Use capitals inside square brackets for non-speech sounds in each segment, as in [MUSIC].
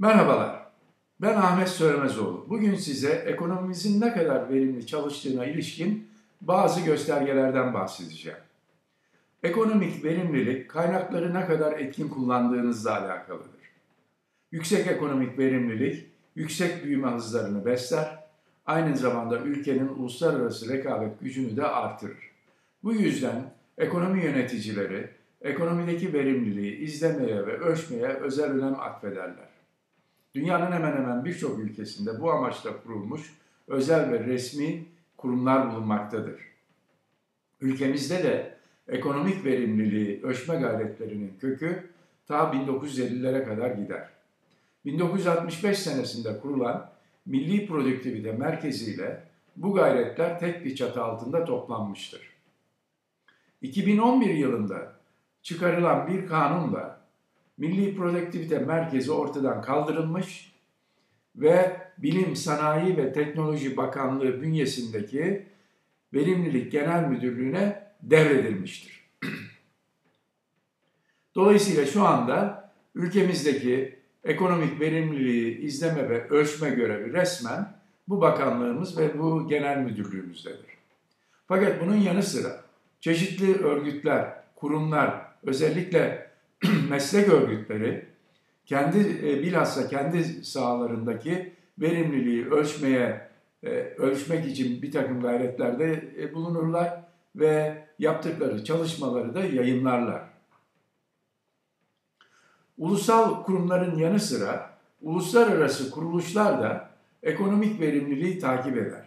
Merhabalar, ben Ahmet Söylemezoğlu. Bugün size ekonomimizin ne kadar verimli çalıştığına ilişkin bazı göstergelerden bahsedeceğim. Ekonomik verimlilik kaynakları ne kadar etkin kullandığınızla alakalıdır. Yüksek ekonomik verimlilik, yüksek büyüme hızlarını besler, aynı zamanda ülkenin uluslararası rekabet gücünü de artırır. Bu yüzden ekonomi yöneticileri ekonomideki verimliliği izlemeye ve ölçmeye özel önem atfederler. Dünyanın hemen hemen birçok ülkesinde bu amaçla kurulmuş özel ve resmi kurumlar bulunmaktadır. Ülkemizde de ekonomik verimliliği ölçme gayretlerinin kökü ta 1950'lere kadar gider. 1965 senesinde kurulan Milli Produktivite Merkezi ile bu gayretler tek bir çatı altında toplanmıştır. 2011 yılında çıkarılan bir kanunla Milli Produktivite Merkezi ortadan kaldırılmış ve Bilim, Sanayi ve Teknoloji Bakanlığı bünyesindeki Verimlilik Genel Müdürlüğü'ne devredilmiştir. [CLEARS THROAT] Dolayısıyla şu anda ülkemizdeki ekonomik verimliliği izleme ve ölçme görevi resmen bu bakanlığımız ve bu genel müdürlüğümüzdedir. Fakat bunun yanı sıra çeşitli örgütler, kurumlar, özellikle [CLEARS THROAT] meslek örgütleri kendi e, bilhassa kendi sahalarındaki verimliliği ölçmeye e, ölçmek için bir takım gayretlerde e, bulunurlar ve yaptıkları çalışmaları da yayınlarlar. Ulusal kurumların yanı sıra uluslararası kuruluşlar da ekonomik verimliliği takip eder.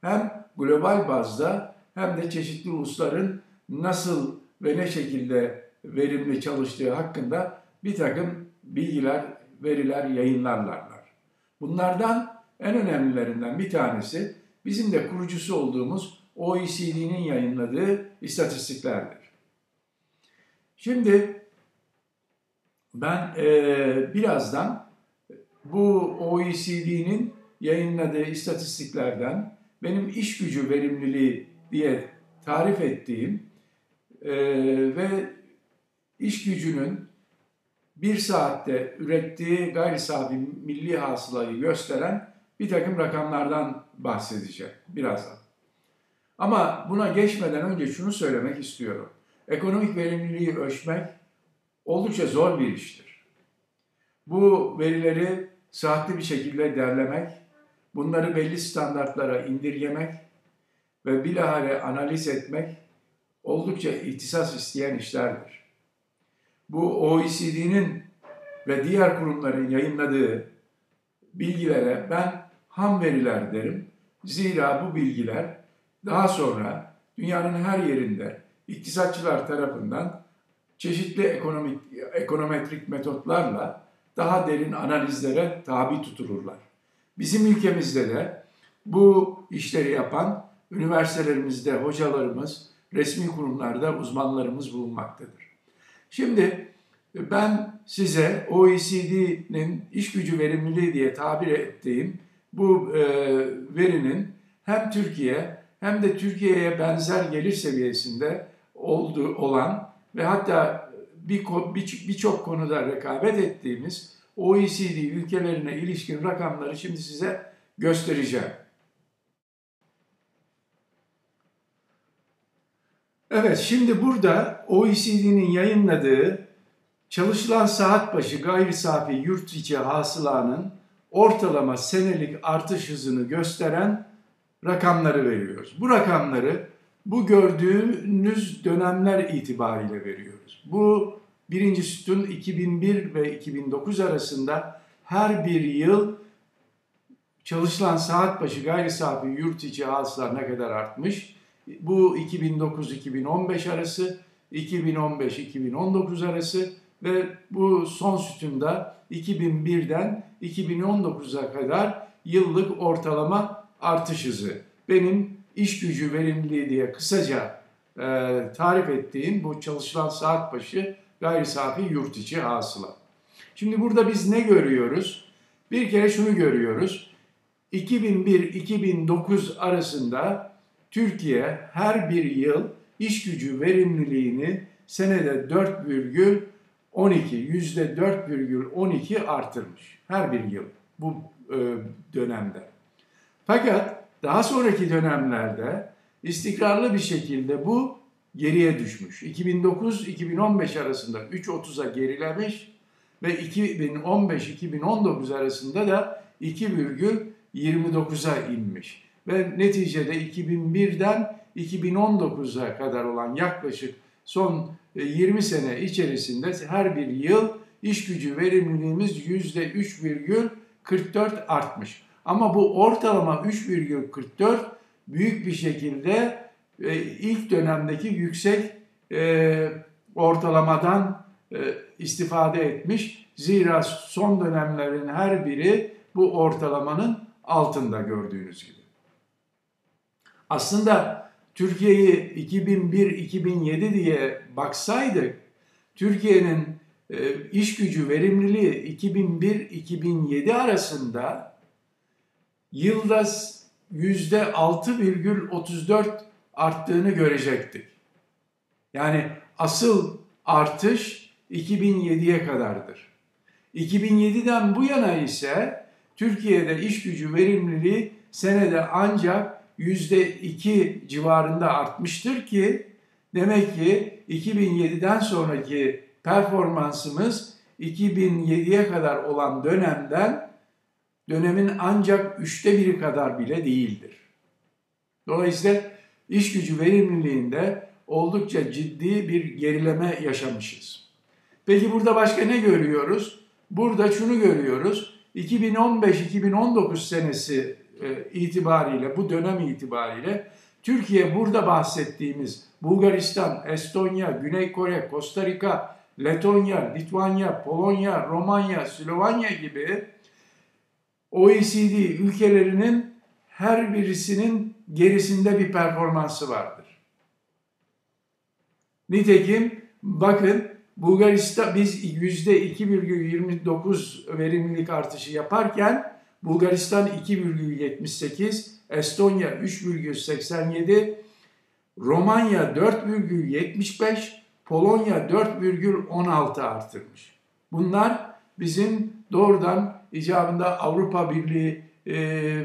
Hem global bazda hem de çeşitli ulusların nasıl ve ne şekilde verimli çalıştığı hakkında bir takım bilgiler, veriler yayınlarlarlar. Bunlardan en önemlilerinden bir tanesi bizim de kurucusu olduğumuz OECD'nin yayınladığı istatistiklerdir. Şimdi ben e, birazdan bu OECD'nin yayınladığı istatistiklerden benim iş gücü verimliliği diye tarif ettiğim e, ve iş gücünün bir saatte ürettiği gayri safi milli hasılayı gösteren bir takım rakamlardan bahsedeceğim birazdan. Ama buna geçmeden önce şunu söylemek istiyorum. Ekonomik verimliliği ölçmek oldukça zor bir iştir. Bu verileri saatli bir şekilde derlemek, bunları belli standartlara indirgemek ve bilahare analiz etmek oldukça ihtisas isteyen işlerdir bu OECD'nin ve diğer kurumların yayınladığı bilgilere ben ham veriler derim. Zira bu bilgiler daha sonra dünyanın her yerinde iktisatçılar tarafından çeşitli ekonomik ekonometrik metotlarla daha derin analizlere tabi tutulurlar. Bizim ülkemizde de bu işleri yapan üniversitelerimizde hocalarımız, resmi kurumlarda uzmanlarımız bulunmaktadır. Şimdi ben size OECD'nin iş gücü verimliliği diye tabir ettiğim bu e, verinin hem Türkiye hem de Türkiye'ye benzer gelir seviyesinde olduğu olan ve hatta birçok bir, bir konuda rekabet ettiğimiz OECD ülkelerine ilişkin rakamları şimdi size göstereceğim. Evet, şimdi burada OECD'nin yayınladığı çalışılan saat başı gayri safi yurt içi hasılanın ortalama senelik artış hızını gösteren rakamları veriyoruz. Bu rakamları bu gördüğünüz dönemler itibariyle veriyoruz. Bu birinci sütun 2001 ve 2009 arasında her bir yıl çalışılan saat başı gayri safi yurt içi hasılar ne kadar artmış? Bu 2009-2015 arası, 2015-2019 arası ve bu son sütunda 2001'den 2019'a kadar yıllık ortalama artış hızı. Benim iş gücü verimliliği diye kısaca e, tarif ettiğim bu çalışılan saat başı gayri safi yurt içi hasıla. Şimdi burada biz ne görüyoruz? Bir kere şunu görüyoruz. 2001-2009 arasında Türkiye her bir yıl iş gücü verimliliğini senede 4,6 12, yüzde 4,12 artırmış her bir yıl bu e, dönemde. Fakat daha sonraki dönemlerde istikrarlı bir şekilde bu geriye düşmüş. 2009-2015 arasında 3.30'a gerilemiş ve 2015-2019 arasında da 2,29'a inmiş. Ve neticede 2001'den 2019'a kadar olan yaklaşık son 20 e, sene içerisinde her bir yıl iş gücü verimliliğimiz %3,44 artmış. Ama bu ortalama 3,44 büyük bir şekilde e, ilk dönemdeki yüksek e, ortalamadan istifade etmiş. Zira son dönemlerin her biri bu ortalamanın altında gördüğünüz gibi. Aslında Türkiye'yi 2001-2007 diye baksaydık, Türkiye'nin e, iş gücü verimliliği 2001-2007 arasında yılda yüzde 6,34 arttığını görecektik. Yani asıl artış 2007'ye kadardır. 2007'den bu yana ise Türkiye'de iş gücü verimliliği senede ancak %2 civarında artmıştır ki demek ki 2007'den sonraki performansımız 2007'ye kadar olan dönemden dönemin ancak üçte biri kadar bile değildir. Dolayısıyla iş gücü verimliliğinde oldukça ciddi bir gerileme yaşamışız. Peki burada başka ne görüyoruz? Burada şunu görüyoruz. 2015-2019 senesi itibariyle, bu dönem itibariyle Türkiye burada bahsettiğimiz Bulgaristan, Estonya, Güney Kore, Costa Rica, Letonya, Litvanya, Polonya, Romanya, Slovanya gibi OECD ülkelerinin her birisinin gerisinde bir performansı vardır. Nitekim bakın Bulgaristan biz %2,29 verimlilik artışı yaparken Bulgaristan 2,78, Estonya 3,87, Romanya 4,75, Polonya 4,16 artırmış. Bunlar bizim doğrudan icabında Avrupa Birliği e,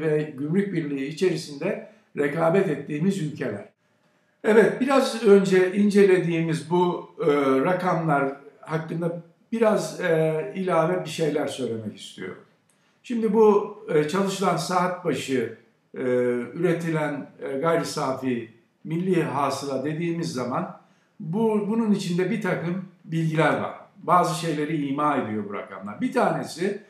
ve Gümrük Birliği içerisinde rekabet ettiğimiz ülkeler. Evet, biraz önce incelediğimiz bu e, rakamlar hakkında biraz e, ilave bir şeyler söylemek istiyorum. Şimdi bu e, çalışılan saat başı e, üretilen e, gayri safi milli hasıla dediğimiz zaman bu bunun içinde bir takım bilgiler var. Bazı şeyleri ima ediyor bu rakamlar. Bir tanesi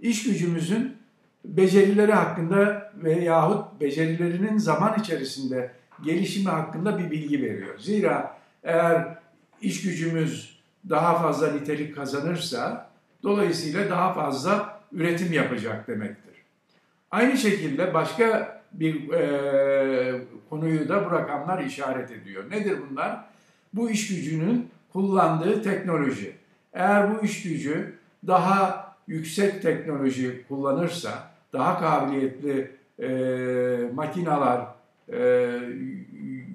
iş gücümüzün becerileri hakkında veyahut becerilerinin zaman içerisinde gelişimi hakkında bir bilgi veriyor. Zira eğer iş gücümüz daha fazla nitelik kazanırsa dolayısıyla daha fazla üretim yapacak demektir. Aynı şekilde başka bir e, konuyu da bu rakamlar işaret ediyor. Nedir bunlar? Bu iş gücünün kullandığı teknoloji. Eğer bu iş gücü daha yüksek teknoloji kullanırsa, daha kabiliyetli e, makinalar, e,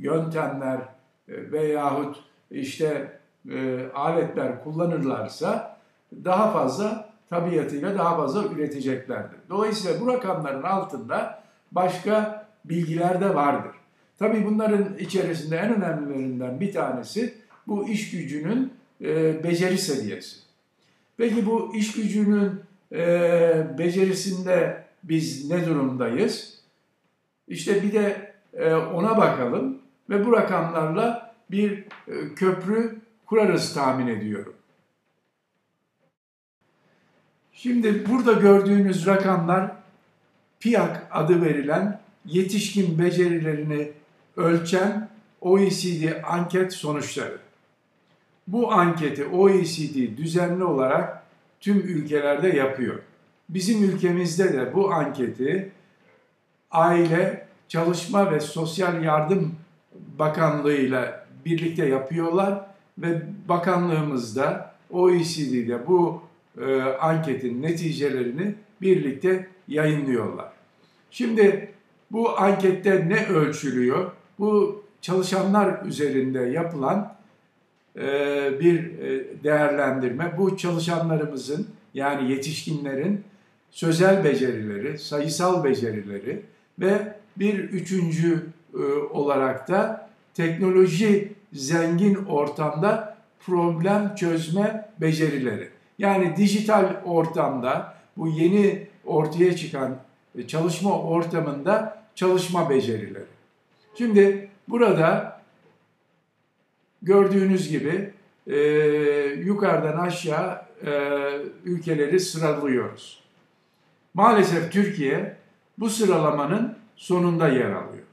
yöntemler e, veyahut işte e, aletler kullanırlarsa daha fazla tabiatıyla daha fazla üreteceklerdir. Dolayısıyla bu rakamların altında başka bilgiler de vardır. Tabii bunların içerisinde en önemlilerinden bir tanesi bu iş gücünün e, beceri seviyesi. Peki bu iş gücünün e, becerisinde biz ne durumdayız? İşte bir de e, ona bakalım ve bu rakamlarla bir e, köprü kurarız tahmin ediyorum. Şimdi burada gördüğünüz rakamlar PIAK adı verilen yetişkin becerilerini ölçen OECD anket sonuçları. Bu anketi OECD düzenli olarak tüm ülkelerde yapıyor. Bizim ülkemizde de bu anketi Aile, Çalışma ve Sosyal Yardım Bakanlığı ile birlikte yapıyorlar ve bakanlığımızda OECD'de bu e, anketin neticelerini birlikte yayınlıyorlar. Şimdi bu ankette ne ölçülüyor? Bu çalışanlar üzerinde yapılan e, bir e, değerlendirme. Bu çalışanlarımızın yani yetişkinlerin sözel becerileri, sayısal becerileri ve bir üçüncü e, olarak da teknoloji zengin ortamda problem çözme becerileri. Yani dijital ortamda bu yeni ortaya çıkan çalışma ortamında çalışma becerileri. Şimdi burada gördüğünüz gibi e, yukarıdan aşağı e, ülkeleri sıralıyoruz. Maalesef Türkiye bu sıralamanın sonunda yer alıyor.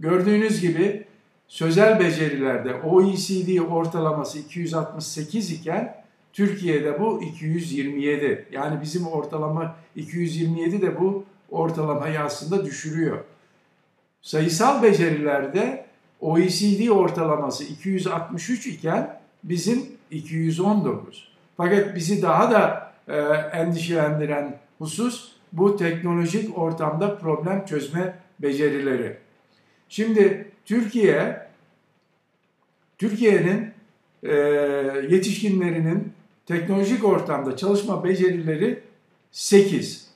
Gördüğünüz gibi sözel becerilerde OECD ortalaması 268 iken Türkiye'de bu 227. Yani bizim ortalama 227 de bu ortalamayı aslında düşürüyor. Sayısal becerilerde OECD ortalaması 263 iken bizim 219. Fakat bizi daha da e, endişelendiren husus bu teknolojik ortamda problem çözme becerileri. Şimdi Türkiye, Türkiye'nin e, yetişkinlerinin teknolojik ortamda çalışma becerileri 8.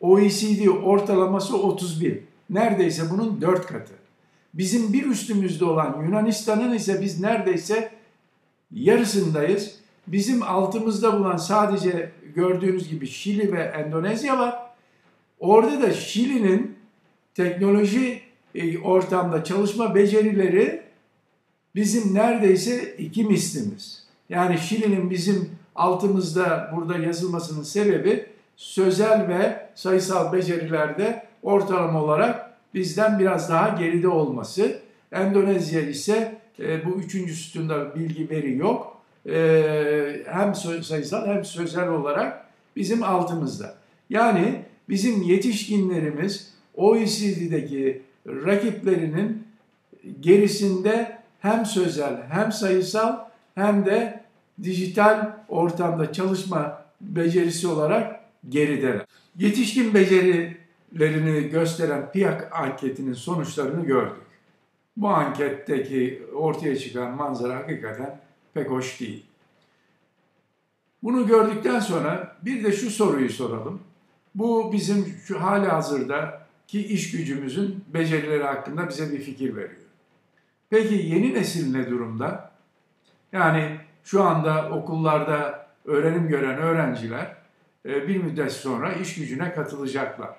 OECD ortalaması 31. Neredeyse bunun 4 katı. Bizim bir üstümüzde olan Yunanistan'ın ise biz neredeyse yarısındayız. Bizim altımızda bulan sadece gördüğünüz gibi Şili ve Endonezya var. Orada da Şili'nin teknoloji e, ortamda çalışma becerileri bizim neredeyse iki mislimiz. Yani Şili'nin bizim altımızda burada yazılmasının sebebi sözel ve sayısal becerilerde ortalama olarak bizden biraz daha geride olması. Endonezya ise e, bu üçüncü sütunda bilgi veri yok. E, hem sayısal hem sözel olarak bizim altımızda. Yani bizim yetişkinlerimiz OECD'deki rakiplerinin gerisinde hem sözel hem sayısal hem de dijital ortamda çalışma becerisi olarak gerideler. Yetişkin becerilerini gösteren PIAK anketinin sonuçlarını gördük. Bu anketteki ortaya çıkan manzara hakikaten pek hoş değil. Bunu gördükten sonra bir de şu soruyu soralım. Bu bizim şu hali hazırda ki iş gücümüzün becerileri hakkında bize bir fikir veriyor. Peki yeni nesil ne durumda? Yani şu anda okullarda öğrenim gören öğrenciler e, bir müddet sonra iş gücüne katılacaklar.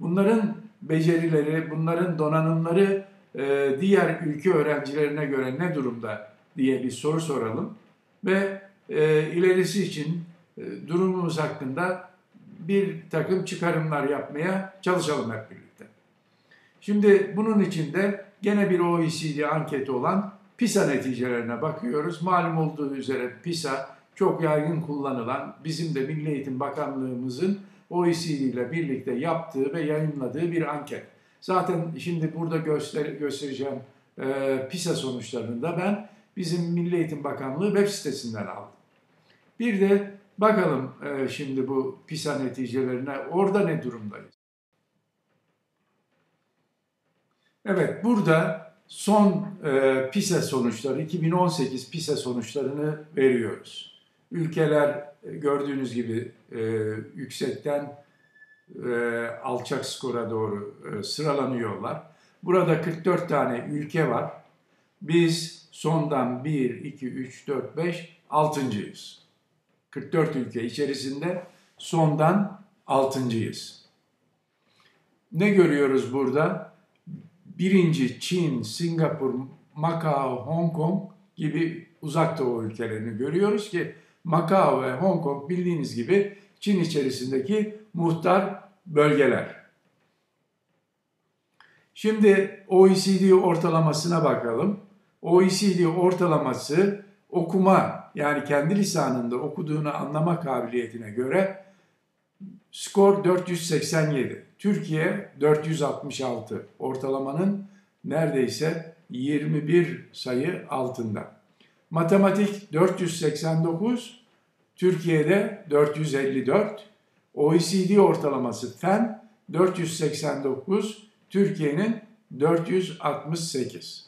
Bunların becerileri, bunların donanımları e, diğer ülke öğrencilerine göre ne durumda diye bir soru soralım ve e, ilerisi için durumumuz hakkında bir takım çıkarımlar yapmaya çalışalım hep birlikte. Şimdi bunun için de gene bir OECD anketi olan PISA neticelerine bakıyoruz. Malum olduğu üzere PISA çok yaygın kullanılan bizim de Milli Eğitim Bakanlığımızın OECD ile birlikte yaptığı ve yayınladığı bir anket. Zaten şimdi burada göster göstereceğim e, PISA sonuçlarını da ben bizim Milli Eğitim Bakanlığı web sitesinden aldım. Bir de bakalım e, şimdi bu PISA neticelerine orada ne durumdayız. Evet burada son e, PISA sonuçları 2018 PISA sonuçlarını veriyoruz. Ülkeler e, gördüğünüz gibi e, yüksekten e, alçak skora doğru e, sıralanıyorlar. Burada 44 tane ülke var. Biz sondan 1, 2, 3, 4, 5, 6.yız. 44 ülke içerisinde sondan 6.yız. Ne görüyoruz burada? Birinci Çin, Singapur, Macao, Hong Kong gibi uzak doğu ülkelerini görüyoruz ki Macao ve Hong Kong bildiğiniz gibi Çin içerisindeki muhtar bölgeler. Şimdi OECD ortalamasına bakalım. OECD ortalaması okuma yani kendi lisanında okuduğunu anlama kabiliyetine göre skor 487. Türkiye 466. Ortalamanın neredeyse 21 sayı altında. Matematik 489, Türkiye'de 454, OECD ortalaması fen 489, Türkiye'nin 468.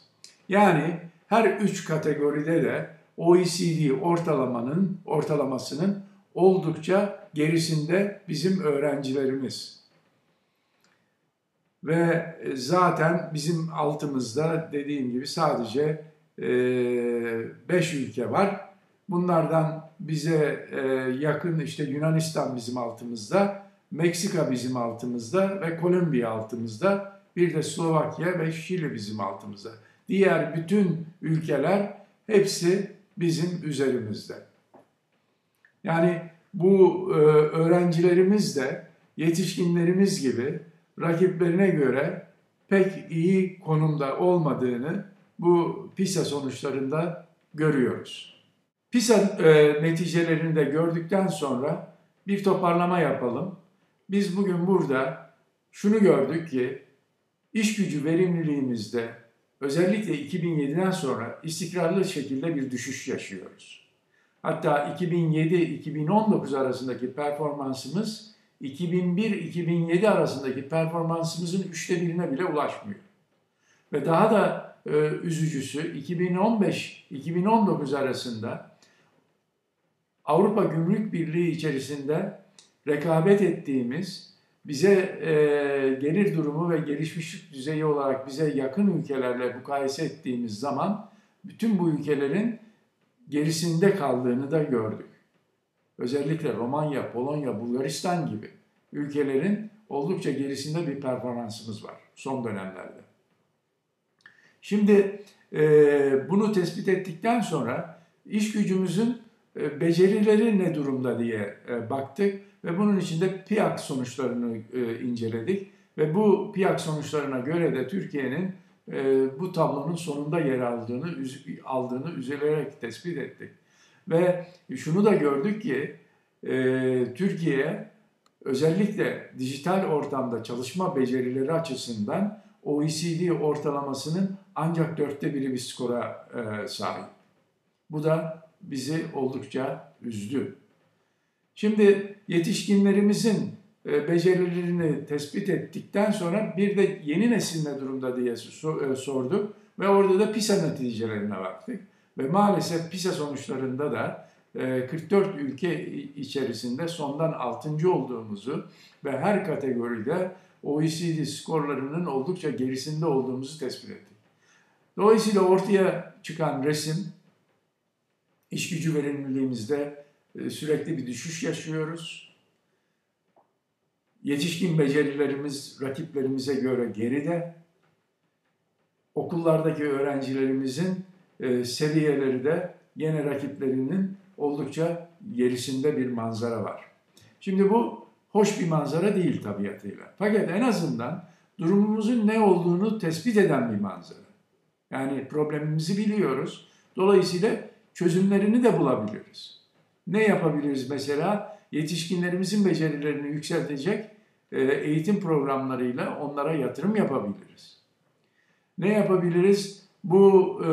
Yani her üç kategoride de OECD ortalamanın ortalamasının oldukça gerisinde bizim öğrencilerimiz. Ve zaten bizim altımızda dediğim gibi sadece 5 ülke var. Bunlardan bize yakın işte Yunanistan bizim altımızda, Meksika bizim altımızda ve Kolombiya altımızda. Bir de Slovakya ve Şili bizim altımızda. Diğer bütün ülkeler hepsi bizim üzerimizde. Yani bu e, öğrencilerimiz de yetişkinlerimiz gibi rakiplerine göre pek iyi konumda olmadığını bu PISA sonuçlarında görüyoruz. PISA e, neticelerini de gördükten sonra bir toparlama yapalım. Biz bugün burada şunu gördük ki iş gücü verimliliğimizde özellikle 2007'den sonra istikrarlı şekilde bir düşüş yaşıyoruz. Hatta 2007-2019 arasındaki performansımız 2001-2007 arasındaki performansımızın üçte birine bile ulaşmıyor. Ve daha da e, üzücüsü 2015-2019 arasında Avrupa Gümrük Birliği içerisinde rekabet ettiğimiz bize e, gelir durumu ve gelişmişlik düzeyi olarak bize yakın ülkelerle mukayese ettiğimiz zaman bütün bu ülkelerin gerisinde kaldığını da gördük. Özellikle Romanya, Polonya, Bulgaristan gibi ülkelerin oldukça gerisinde bir performansımız var son dönemlerde. Şimdi e, bunu tespit ettikten sonra iş gücümüzün e, becerileri ne durumda diye e, baktık ve bunun içinde PIAK sonuçlarını e, inceledik ve bu PIAK sonuçlarına göre de Türkiye'nin e, bu tablonun sonunda yer aldığını aldığını üzülerek tespit ettik. Ve şunu da gördük ki e, Türkiye özellikle dijital ortamda çalışma becerileri açısından OECD ortalamasının ancak dörtte biri bir skora e, sahip. Bu da bizi oldukça üzdü. Şimdi yetişkinlerimizin becerilerini tespit ettikten sonra bir de yeni nesil ne durumda diye e, sorduk ve orada da PISA neticelerine baktık. Ve maalesef PISA sonuçlarında da 44 e, ülke içerisinde sondan 6. olduğumuzu ve her kategoride OECD skorlarının oldukça gerisinde olduğumuzu tespit ettik. Dolayısıyla ortaya çıkan resim iş gücü verimliliğimizde sürekli bir düşüş yaşıyoruz Yetişkin becerilerimiz rakiplerimize göre geride. Okullardaki öğrencilerimizin e, seviyeleri de yine rakiplerinin oldukça gerisinde bir manzara var. Şimdi bu hoş bir manzara değil tabiatıyla. Fakat en azından durumumuzun ne olduğunu tespit eden bir manzara. Yani problemimizi biliyoruz. Dolayısıyla çözümlerini de bulabiliriz. Ne yapabiliriz mesela? Yetişkinlerimizin becerilerini yükseltecek e, eğitim programlarıyla onlara yatırım yapabiliriz. Ne yapabiliriz? Bu e,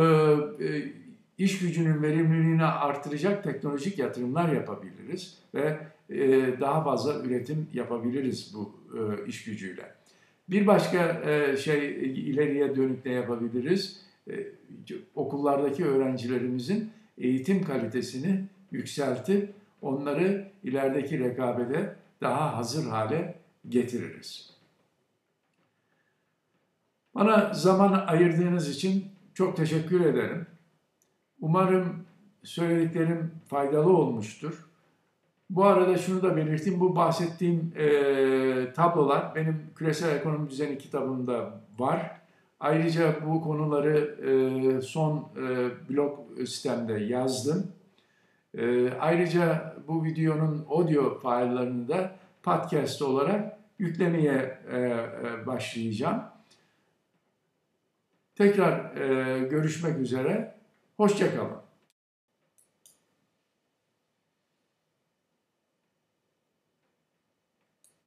e, iş gücünün verimliliğini artıracak teknolojik yatırımlar yapabiliriz ve daha fazla üretim yapabiliriz bu iş gücüyle. Bir başka şey ileriye dönük ne yapabiliriz? Okullardaki öğrencilerimizin eğitim kalitesini yükseltip onları ilerideki rekabete daha hazır hale getiririz. Bana zaman ayırdığınız için çok teşekkür ederim. Umarım söylediklerim faydalı olmuştur. Bu arada şunu da belirteyim, bu bahsettiğim e, tablolar benim Küresel Ekonomi Düzeni kitabımda var. Ayrıca bu konuları e, son e, blog sistemde yazdım. E, ayrıca bu videonun audio faillerini de podcast olarak yüklemeye e, e, başlayacağım. Tekrar e, görüşmek üzere. Hoşçakalın.